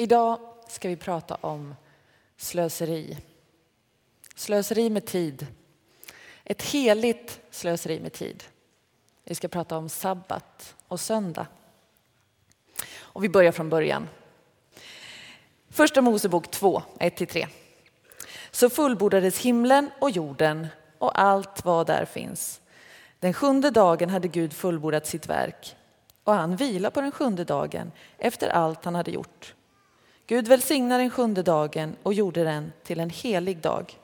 Idag ska vi prata om slöseri. Slöseri med tid. Ett heligt slöseri med tid. Vi ska prata om sabbat och söndag. Och vi börjar från början. Första Mosebok 2, 1-3. Så fullbordades himlen och jorden och allt vad där finns. Den sjunde dagen hade Gud fullbordat sitt verk och han vilade på den sjunde dagen efter allt han hade gjort. Gud välsignade den sjunde dagen och gjorde den till en helig dag.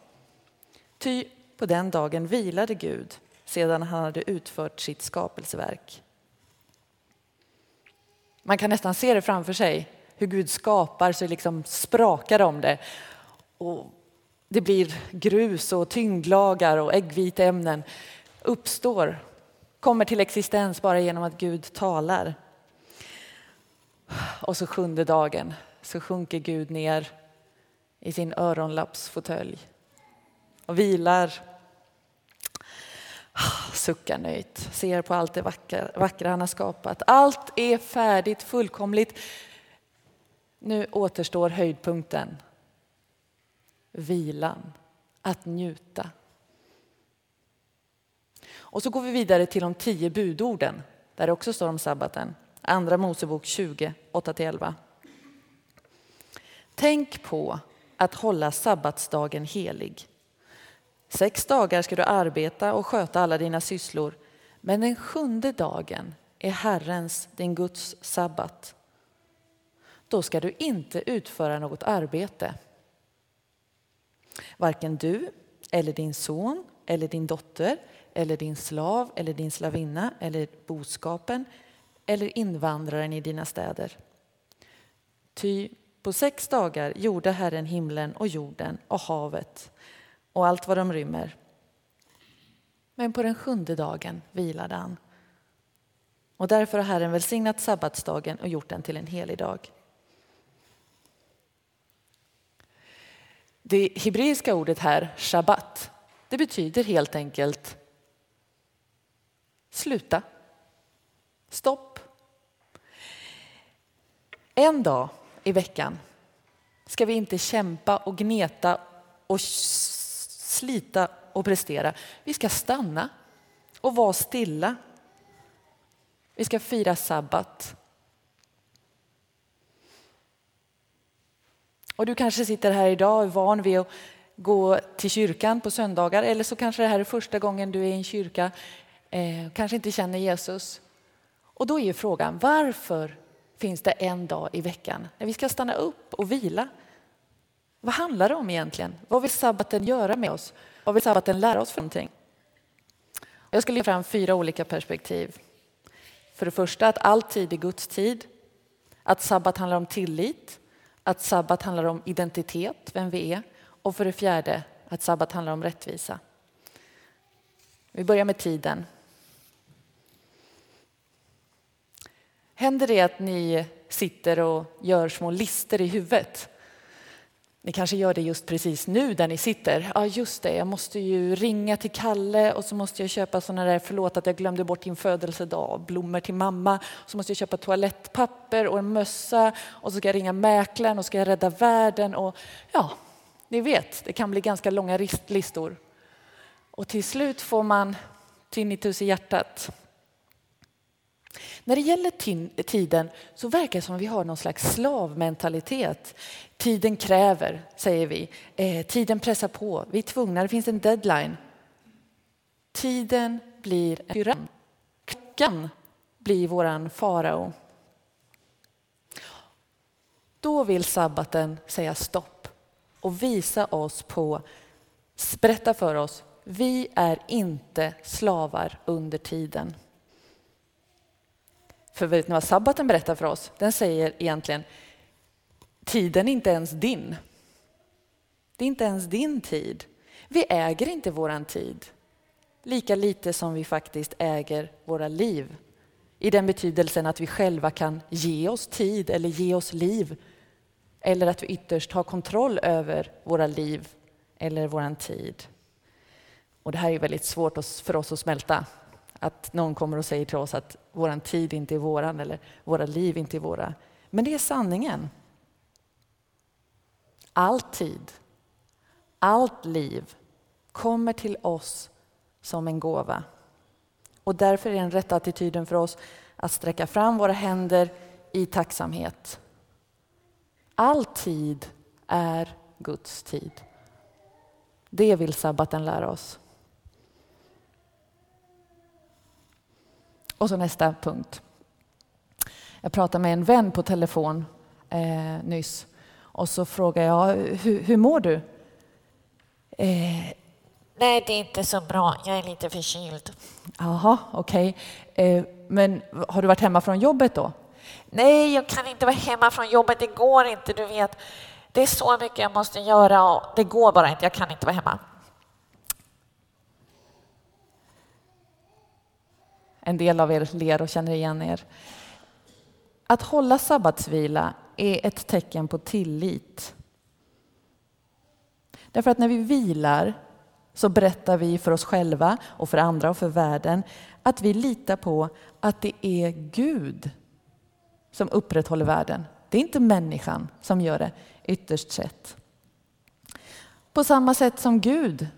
Ty på den dagen vilade Gud sedan han hade utfört sitt skapelseverk. Man kan nästan se det framför sig, hur Gud skapar så det liksom sprakar om det. Och det blir grus och tyngdlagar och äggviteämnen uppstår, kommer till existens bara genom att Gud talar. Och så sjunde dagen så sjunker Gud ner i sin öronlappsfåtölj och vilar, suckar nöjt, ser på allt det vackra, vackra han har skapat. Allt är färdigt, fullkomligt. Nu återstår höjdpunkten, vilan, att njuta. Och så går vi vidare till de tio budorden, där det också står om sabbaten. Andra Mosebok 20, 8-11. Tänk på att hålla sabbatsdagen helig. Sex dagar ska du arbeta och sköta alla dina sysslor, men den sjunde dagen är Herrens, din Guds sabbat. Då ska du inte utföra något arbete. Varken du eller din son eller din dotter eller din slav eller din slavinna eller boskapen eller invandraren i dina städer. Ty på sex dagar gjorde Herren himlen och jorden och havet och allt vad de rymmer. Men på den sjunde dagen vilade han. Och därför har Herren välsignat sabbatsdagen och gjort den till en helig dag. Det hebreiska ordet här, shabbat, det betyder helt enkelt sluta, stopp. En dag i veckan ska vi inte kämpa och gneta och slita och prestera. Vi ska stanna och vara stilla. Vi ska fira sabbat. Och du kanske sitter här idag och är van vid att gå till kyrkan på söndagar eller så kanske det här är första gången du är i en kyrka, eh, kanske inte känner Jesus. Och då är ju frågan, varför finns det en dag i veckan när vi ska stanna upp och vila. Vad handlar det om egentligen? Vad vill sabbaten göra med oss? Vad vill sabbaten lära oss för någonting? Jag ska lyfta fram fyra olika perspektiv. För det första att all tid är Guds tid. Att sabbat handlar om tillit. Att sabbat handlar om identitet, vem vi är. Och för det fjärde att sabbat handlar om rättvisa. Vi börjar med tiden. Händer det att ni sitter och gör små lister i huvudet? Ni kanske gör det just precis nu där ni sitter. Ja, just det, jag måste ju ringa till Kalle och så måste jag köpa sådana där, förlåt att jag glömde bort din födelsedag, blommor till mamma. Så måste jag köpa toalettpapper och en mössa och så ska jag ringa mäklaren och ska jag rädda världen och ja, ni vet, det kan bli ganska långa listor. Och till slut får man tinnitus i hjärtat när det gäller tiden så verkar det som att vi har någon slags slavmentalitet. Tiden kräver, säger vi. Eh, tiden pressar på. Vi är tvungna, det finns en deadline. Tiden blir en tyrann. Klockan blir våran farao. Då vill sabbaten säga stopp och visa oss på, berätta för oss, vi är inte slavar under tiden. För vet ni vad sabbaten berättar för oss? Den säger egentligen, tiden är inte ens din. Det är inte ens din tid. Vi äger inte våran tid. Lika lite som vi faktiskt äger våra liv. I den betydelsen att vi själva kan ge oss tid eller ge oss liv. Eller att vi ytterst har kontroll över våra liv eller våran tid. Och det här är väldigt svårt för oss att smälta att någon kommer och säger till oss att vår tid inte är våran eller våra liv inte är våra. Men det är sanningen. All tid, allt liv kommer till oss som en gåva. Och därför är den rätta attityden för oss att sträcka fram våra händer i tacksamhet. All tid är Guds tid. Det vill sabbaten lära oss. Och så nästa punkt. Jag pratade med en vän på telefon eh, nyss och så frågade jag hur, hur mår du? Eh, Nej, det är inte så bra. Jag är lite förkyld. Jaha, okej. Okay. Eh, men har du varit hemma från jobbet då? Nej, jag kan inte vara hemma från jobbet. Det går inte, du vet. Det är så mycket jag måste göra och det går bara inte. Jag kan inte vara hemma. En del av er ler och känner igen er. Att hålla sabbatsvila är ett tecken på tillit. Därför att när vi vilar så berättar vi för oss själva och för andra och för världen att vi litar på att det är Gud som upprätthåller världen. Det är inte människan som gör det, ytterst sett. På samma sätt som Gud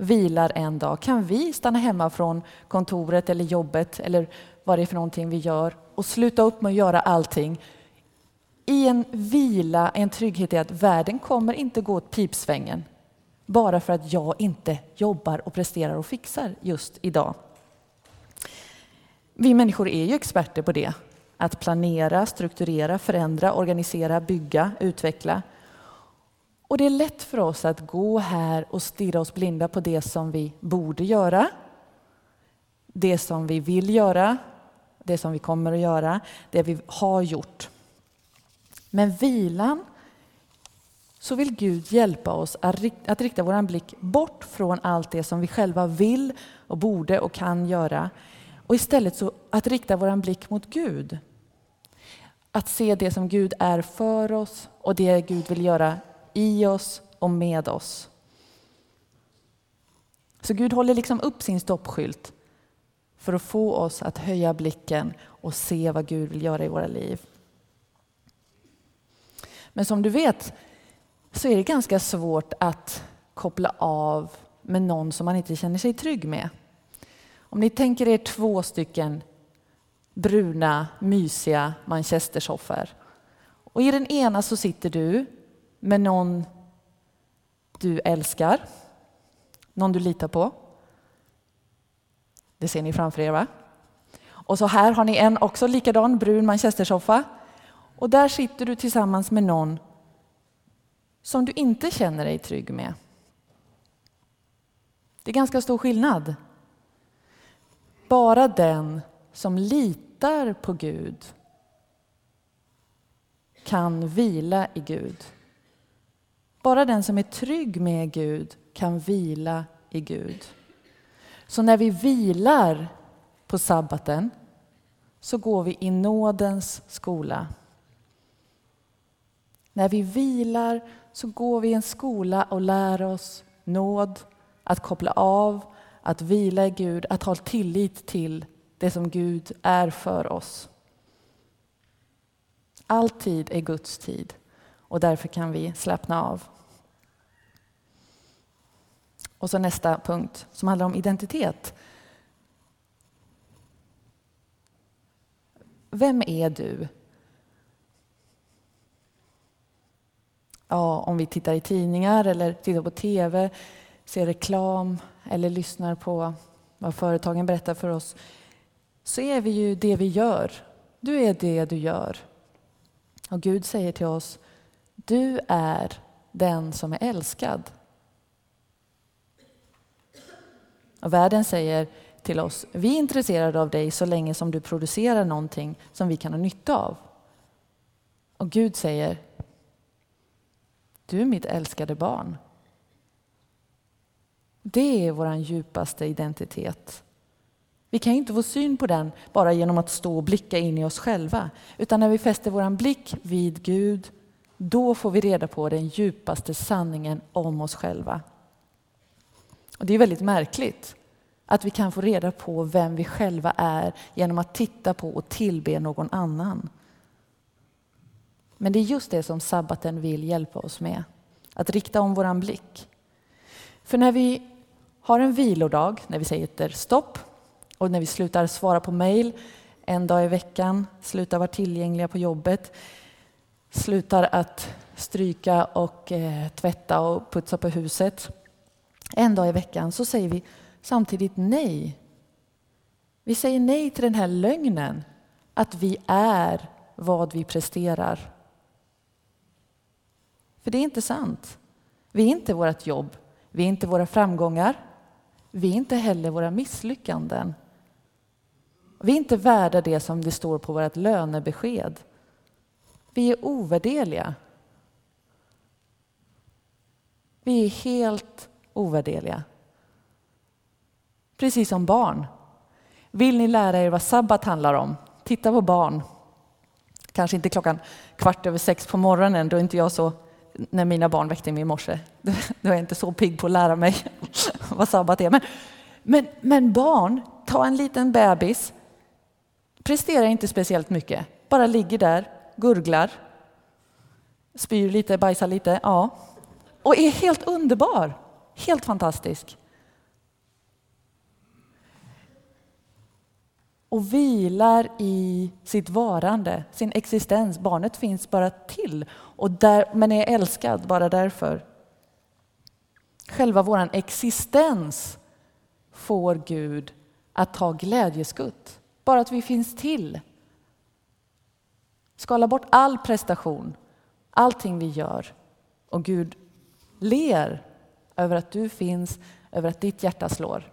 vilar en dag kan vi stanna hemma från kontoret eller jobbet eller vad det är för någonting vi gör och sluta upp med att göra allting i en vila, en trygghet i att världen kommer inte gå åt pipsvängen bara för att jag inte jobbar och presterar och fixar just idag. Vi människor är ju experter på det. Att planera, strukturera, förändra, organisera, bygga, utveckla. Och det är lätt för oss att gå här och stirra oss blinda på det som vi borde göra, det som vi vill göra, det som vi kommer att göra, det vi har gjort. Men vilan så vill Gud hjälpa oss att rikta vår blick bort från allt det som vi själva vill och borde och kan göra och istället så att rikta vår blick mot Gud. Att se det som Gud är för oss och det Gud vill göra i oss och med oss. Så Gud håller liksom upp sin stoppskylt för att få oss att höja blicken och se vad Gud vill göra i våra liv. Men som du vet så är det ganska svårt att koppla av med någon som man inte känner sig trygg med. Om ni tänker er två stycken bruna, mysiga manchestersoffor. Och i den ena så sitter du med någon du älskar, någon du litar på. Det ser ni framför er va? Och så här har ni en också likadan brun manchestersoffa. Och där sitter du tillsammans med någon som du inte känner dig trygg med. Det är ganska stor skillnad. Bara den som litar på Gud kan vila i Gud. Bara den som är trygg med Gud kan vila i Gud. Så när vi vilar på sabbaten så går vi i nådens skola. När vi vilar så går vi i en skola och lär oss nåd, att koppla av, att vila i Gud, att ha tillit till det som Gud är för oss. All tid är Guds tid och därför kan vi slappna av. Och så nästa punkt som handlar om identitet. Vem är du? ja, om vi tittar i tidningar eller tittar på tv, ser reklam eller lyssnar på vad företagen berättar för oss, så är vi ju det vi gör. Du är det du gör. Och Gud säger till oss, du är den som är älskad. Och världen säger till oss, vi är intresserade av dig så länge som du producerar någonting som vi kan ha nytta av. Och Gud säger, du är mitt älskade barn. Det är vår djupaste identitet. Vi kan inte få syn på den bara genom att stå och blicka in i oss själva. Utan när vi fäster vår blick vid Gud, då får vi reda på den djupaste sanningen om oss själva. Och det är väldigt märkligt att vi kan få reda på vem vi själva är genom att titta på och tillbe någon annan. Men det är just det som sabbaten vill hjälpa oss med. Att rikta om våran blick. För när vi har en vilodag, när vi säger stopp och när vi slutar svara på mejl en dag i veckan, slutar vara tillgängliga på jobbet, slutar att stryka och eh, tvätta och putsa på huset en dag i veckan så säger vi samtidigt nej. Vi säger nej till den här lögnen att vi är vad vi presterar. För det är inte sant. Vi är inte vårt jobb, vi är inte våra framgångar, vi är inte heller våra misslyckanden. Vi är inte värda det som det står på vårt lönebesked. Vi är ovärdeliga. Vi är helt ovärdeliga. Precis som barn. Vill ni lära er vad sabbat handlar om? Titta på barn. Kanske inte klockan kvart över sex på morgonen, då är inte jag så när mina barn väckte mig i morse. Då är jag inte så pigg på att lära mig vad sabbat är. Men, men, men barn, ta en liten bebis, presterar inte speciellt mycket, bara ligger där, gurglar, spyr lite, bajsar lite, ja. Och är helt underbar, helt fantastisk. och vilar i sitt varande, sin existens. Barnet finns bara till, och där, men är älskad bara därför. Själva vår existens får Gud att ta glädjeskutt, bara att vi finns till. Skala bort all prestation, allting vi gör och Gud ler över att du finns, över att ditt hjärta slår.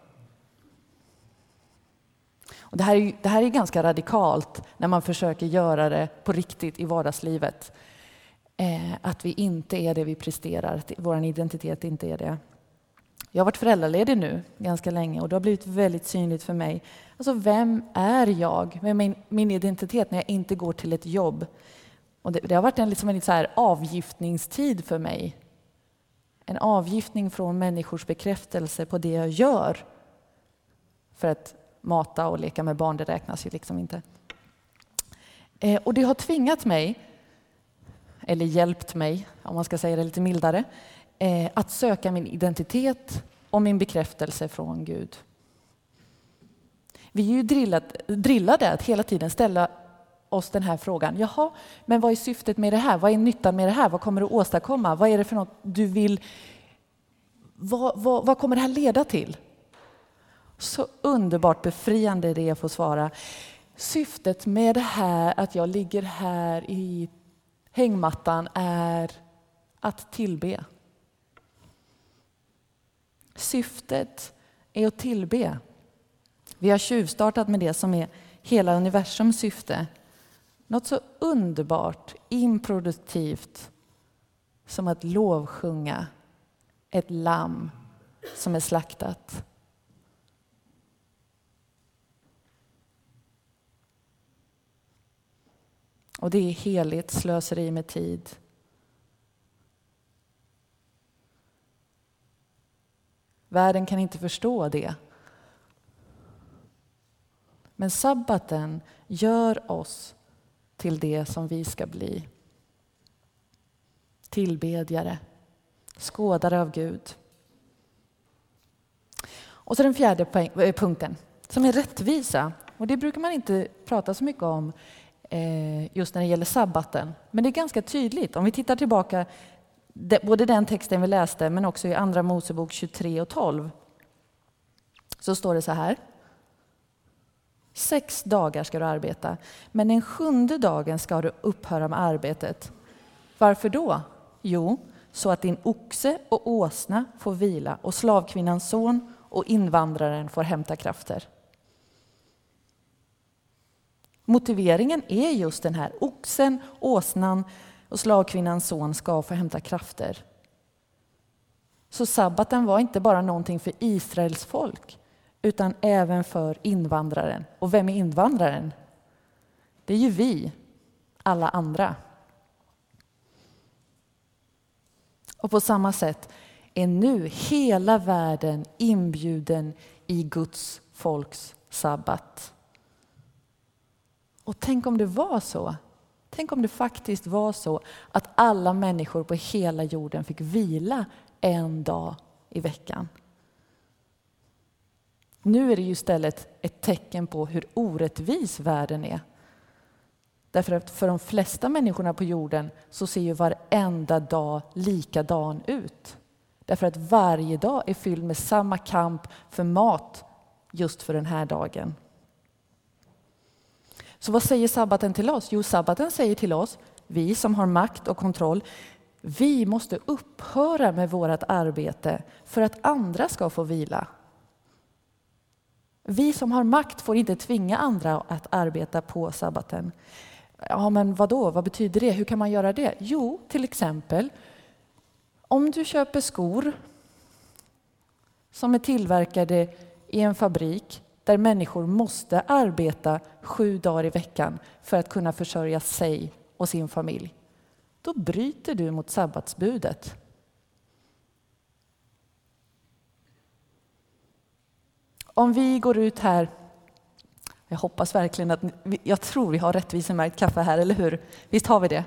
Och det, här är, det här är ganska radikalt när man försöker göra det på riktigt i vardagslivet. Eh, att vi inte är det vi presterar, att vår identitet inte är det. Jag har varit föräldraledig nu ganska länge och det har blivit väldigt synligt för mig. Alltså, vem är jag? Vem är min, min identitet när jag inte går till ett jobb? Och det, det har varit en, liksom en så här avgiftningstid för mig. En avgiftning från människors bekräftelse på det jag gör. För att mata och leka med barn, det räknas ju liksom inte. Eh, och det har tvingat mig, eller hjälpt mig, om man ska säga det lite mildare, eh, att söka min identitet och min bekräftelse från Gud. Vi är ju drillat, drillade att hela tiden ställa oss den här frågan. Jaha, men vad är syftet med det här? Vad är nyttan med det här? Vad kommer det att åstadkomma? Vad är det för något du vill... Vad, vad, vad kommer det här leda till? Så underbart befriande det är att få svara. Syftet med det här, att jag ligger här i hängmattan, är att tillbe. Syftet är att tillbe. Vi har tjuvstartat med det som är hela universums syfte. Något så underbart, improduktivt som att lovsjunga ett lamm som är slaktat. Och det är heligt slöseri med tid. Världen kan inte förstå det. Men sabbaten gör oss till det som vi ska bli. Tillbedjare, skådare av Gud. Och så den fjärde eh, punkten, som är rättvisa. Och det brukar man inte prata så mycket om eh, just när det gäller sabbaten. Men det är ganska tydligt. Om vi tittar tillbaka, både den texten vi läste men också i Andra Mosebok 23 och 12, så står det så här. Sex dagar ska du arbeta, men den sjunde dagen ska du upphöra med arbetet. Varför då? Jo, så att din oxe och åsna får vila och slavkvinnans son och invandraren får hämta krafter. Motiveringen är just den här. Oxen, åsnan och slagkvinnans son ska få hämta krafter. Så sabbaten var inte bara någonting för Israels folk utan även för invandraren. Och vem är invandraren? Det är ju vi, alla andra. Och på samma sätt är nu hela världen inbjuden i Guds folks sabbat. Och tänk om det var så Tänk om det faktiskt var så att alla människor på hela jorden fick vila en dag i veckan. Nu är det ju istället ett tecken på hur orättvis världen är. Därför att för de flesta människorna på jorden så ser ju varenda dag likadan ut. Därför att varje dag är fylld med samma kamp för mat just för den här dagen. Så vad säger sabbaten till oss? Jo, sabbaten säger till oss, vi som har makt och kontroll, vi måste upphöra med vårt arbete för att andra ska få vila. Vi som har makt får inte tvinga andra att arbeta på sabbaten. Ja, men vad då? Vad betyder det? Hur kan man göra det? Jo, till exempel om du köper skor som är tillverkade i en fabrik där människor måste arbeta sju dagar i veckan för att kunna försörja sig och sin familj, då bryter du mot sabbatsbudet. Om vi går ut här, jag hoppas verkligen att, jag tror vi har rättvisemärkt kaffe här, eller hur? Visst har vi det?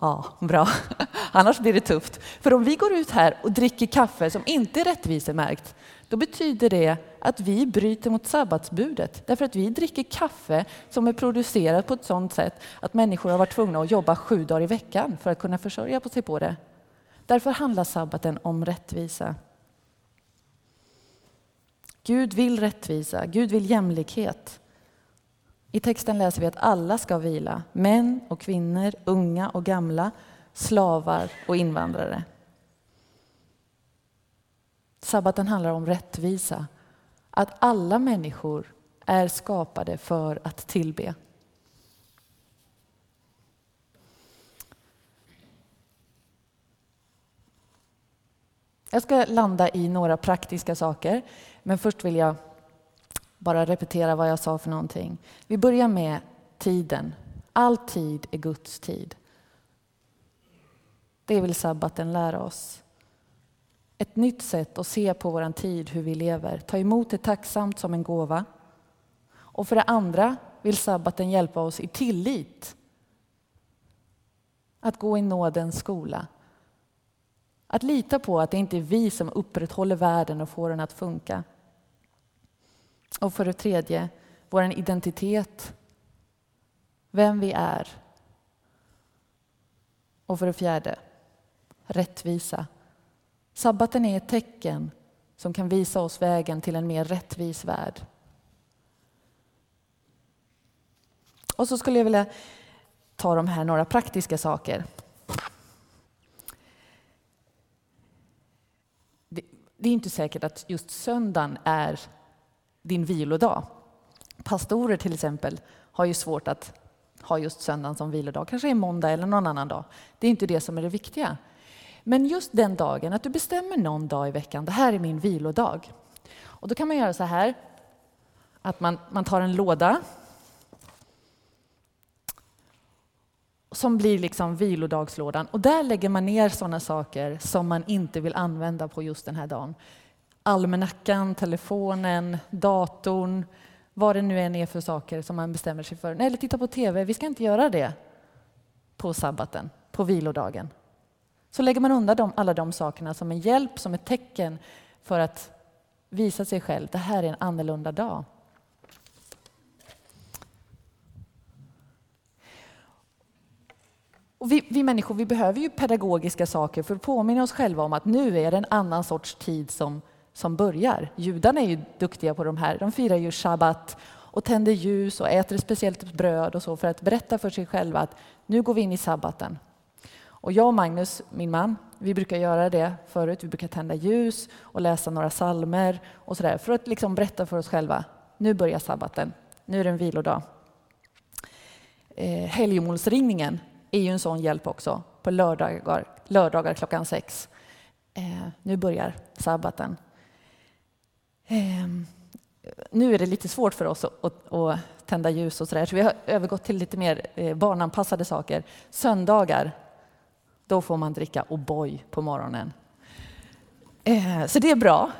Ja, bra. Annars blir det tufft. För om vi går ut här och dricker kaffe som inte är rättvisemärkt, då betyder det att vi bryter mot sabbatsbudet. Därför att vi dricker kaffe som är producerat på ett sådant sätt att människor har varit tvungna att jobba sju dagar i veckan för att kunna försörja sig på det. Därför handlar sabbaten om rättvisa. Gud vill rättvisa, Gud vill jämlikhet. I texten läser vi att alla ska vila, män och kvinnor, unga och gamla, slavar och invandrare. Sabbaten handlar om rättvisa, att alla människor är skapade för att tillbe. Jag ska landa i några praktiska saker, men först vill jag bara repetera vad jag sa för någonting. Vi börjar med tiden. All tid är Guds tid. Det vill sabbaten lära oss. Ett nytt sätt att se på vår tid, hur vi lever. Ta emot det tacksamt som en gåva. Och för det andra vill sabbaten hjälpa oss i tillit. Att gå i nådens skola. Att lita på att det inte är vi som upprätthåller världen och får den att funka. Och för det tredje, vår identitet, vem vi är. Och för det fjärde, rättvisa. Sabbaten är ett tecken som kan visa oss vägen till en mer rättvis värld. Och så skulle jag vilja ta de här några praktiska saker. Det, är inte säkert att just söndagen är din vilodag. Pastorer till exempel har ju svårt att ha just söndagen som vilodag, kanske är måndag eller någon annan dag. Det är inte det som är det viktiga. Men just den dagen, att du bestämmer någon dag i veckan, det här är min vilodag. Och då kan man göra så här, att man, man tar en låda som blir liksom vilodagslådan och där lägger man ner sådana saker som man inte vill använda på just den här dagen almanackan, telefonen, datorn, vad det nu än är för saker som man bestämmer sig för. Eller titta på TV, vi ska inte göra det på sabbaten, på vilodagen. Så lägger man undan dem, alla de sakerna som en hjälp, som ett tecken för att visa sig själv, det här är en annorlunda dag. Och vi, vi, människor vi behöver ju pedagogiska saker för att påminna oss själva om att nu är det en annan sorts tid som som börjar. Judarna är ju duktiga på de här. De firar ju shabbat och tänder ljus och äter speciellt bröd och så för att berätta för sig själva att nu går vi in i sabbaten. Och jag och Magnus, min man, vi brukar göra det förut. Vi brukar tända ljus och läsa några salmer och sådär för att liksom berätta för oss själva. Nu börjar sabbaten. Nu är det en vilodag. Eh, helgmålsringningen är ju en sån hjälp också på lördagar, lördagar klockan sex. Eh, nu börjar sabbaten. Eh, nu är det lite svårt för oss att, att, att tända ljus och sådär, så vi har övergått till lite mer eh, barnanpassade saker. Söndagar, då får man dricka O'boy på morgonen. Eh, så det är bra.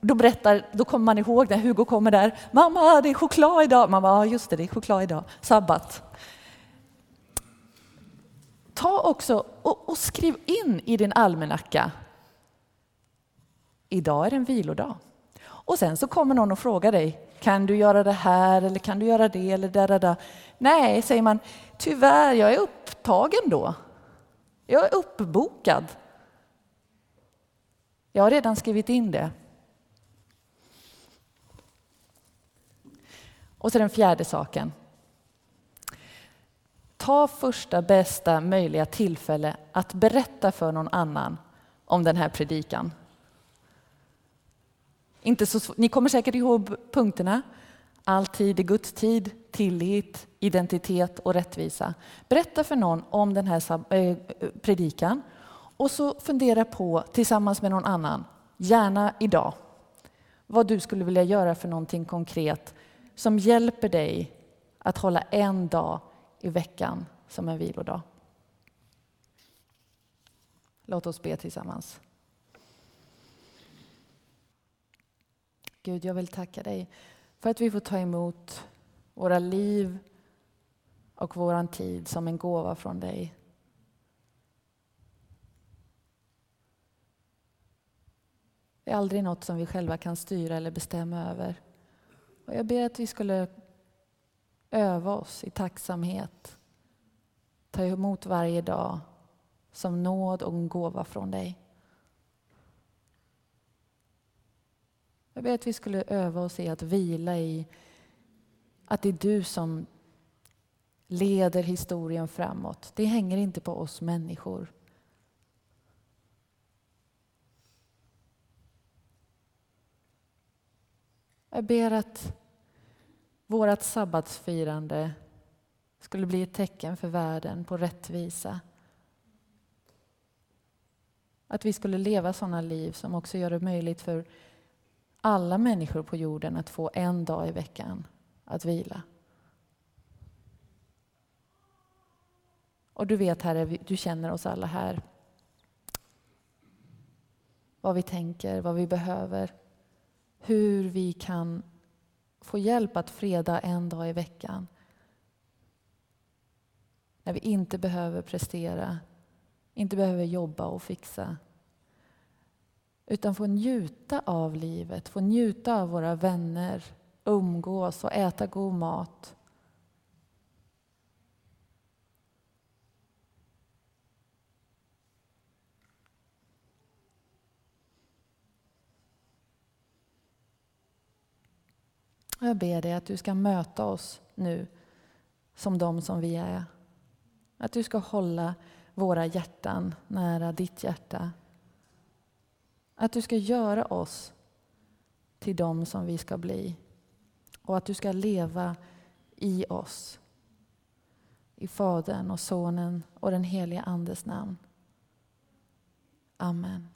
Då, berättar, då kommer man ihåg när Hugo kommer där. Mamma, det är choklad idag. Mamma, ja just det, det är choklad idag. Sabbat. ta också och, och skriv in i din almanacka. Idag är det en vilodag. Och sen så kommer någon och frågar dig, kan du göra det här eller kan du göra det eller där, där, där. Nej, säger man, tyvärr, jag är upptagen då. Jag är uppbokad. Jag har redan skrivit in det. Och så den fjärde saken. Ta första bästa möjliga tillfälle att berätta för någon annan om den här predikan. Inte så, ni kommer säkert ihåg punkterna. Alltid i Guds tid, tillit, identitet och rättvisa. Berätta för någon om den här eh, predikan och så fundera på tillsammans med någon annan, gärna idag, vad du skulle vilja göra för någonting konkret som hjälper dig att hålla en dag i veckan som en vilodag. Låt oss be tillsammans. Gud, jag vill tacka dig för att vi får ta emot våra liv och vår tid som en gåva från dig. Det är aldrig något som vi själva kan styra eller bestämma över. Och jag ber att vi skulle öva oss i tacksamhet. Ta emot varje dag som nåd och en gåva från dig. Jag ber att vi skulle öva oss i att vila i att det är du som leder historien framåt. Det hänger inte på oss människor. Jag ber att vårt sabbatsfirande skulle bli ett tecken för världen på rättvisa. Att vi skulle leva sådana liv som också gör det möjligt för alla människor på jorden att få en dag i veckan att vila. Och du vet Herre, du känner oss alla här. Vad vi tänker, vad vi behöver. Hur vi kan få hjälp att freda en dag i veckan. När vi inte behöver prestera, inte behöver jobba och fixa. Utan få njuta av livet, få njuta av våra vänner, umgås och äta god mat. Jag ber dig att du ska möta oss nu som de som vi är. Att du ska hålla våra hjärtan nära ditt hjärta. Att du ska göra oss till de som vi ska bli. Och att du ska leva i oss. I Fadern och Sonen och den heliga Andes namn. Amen.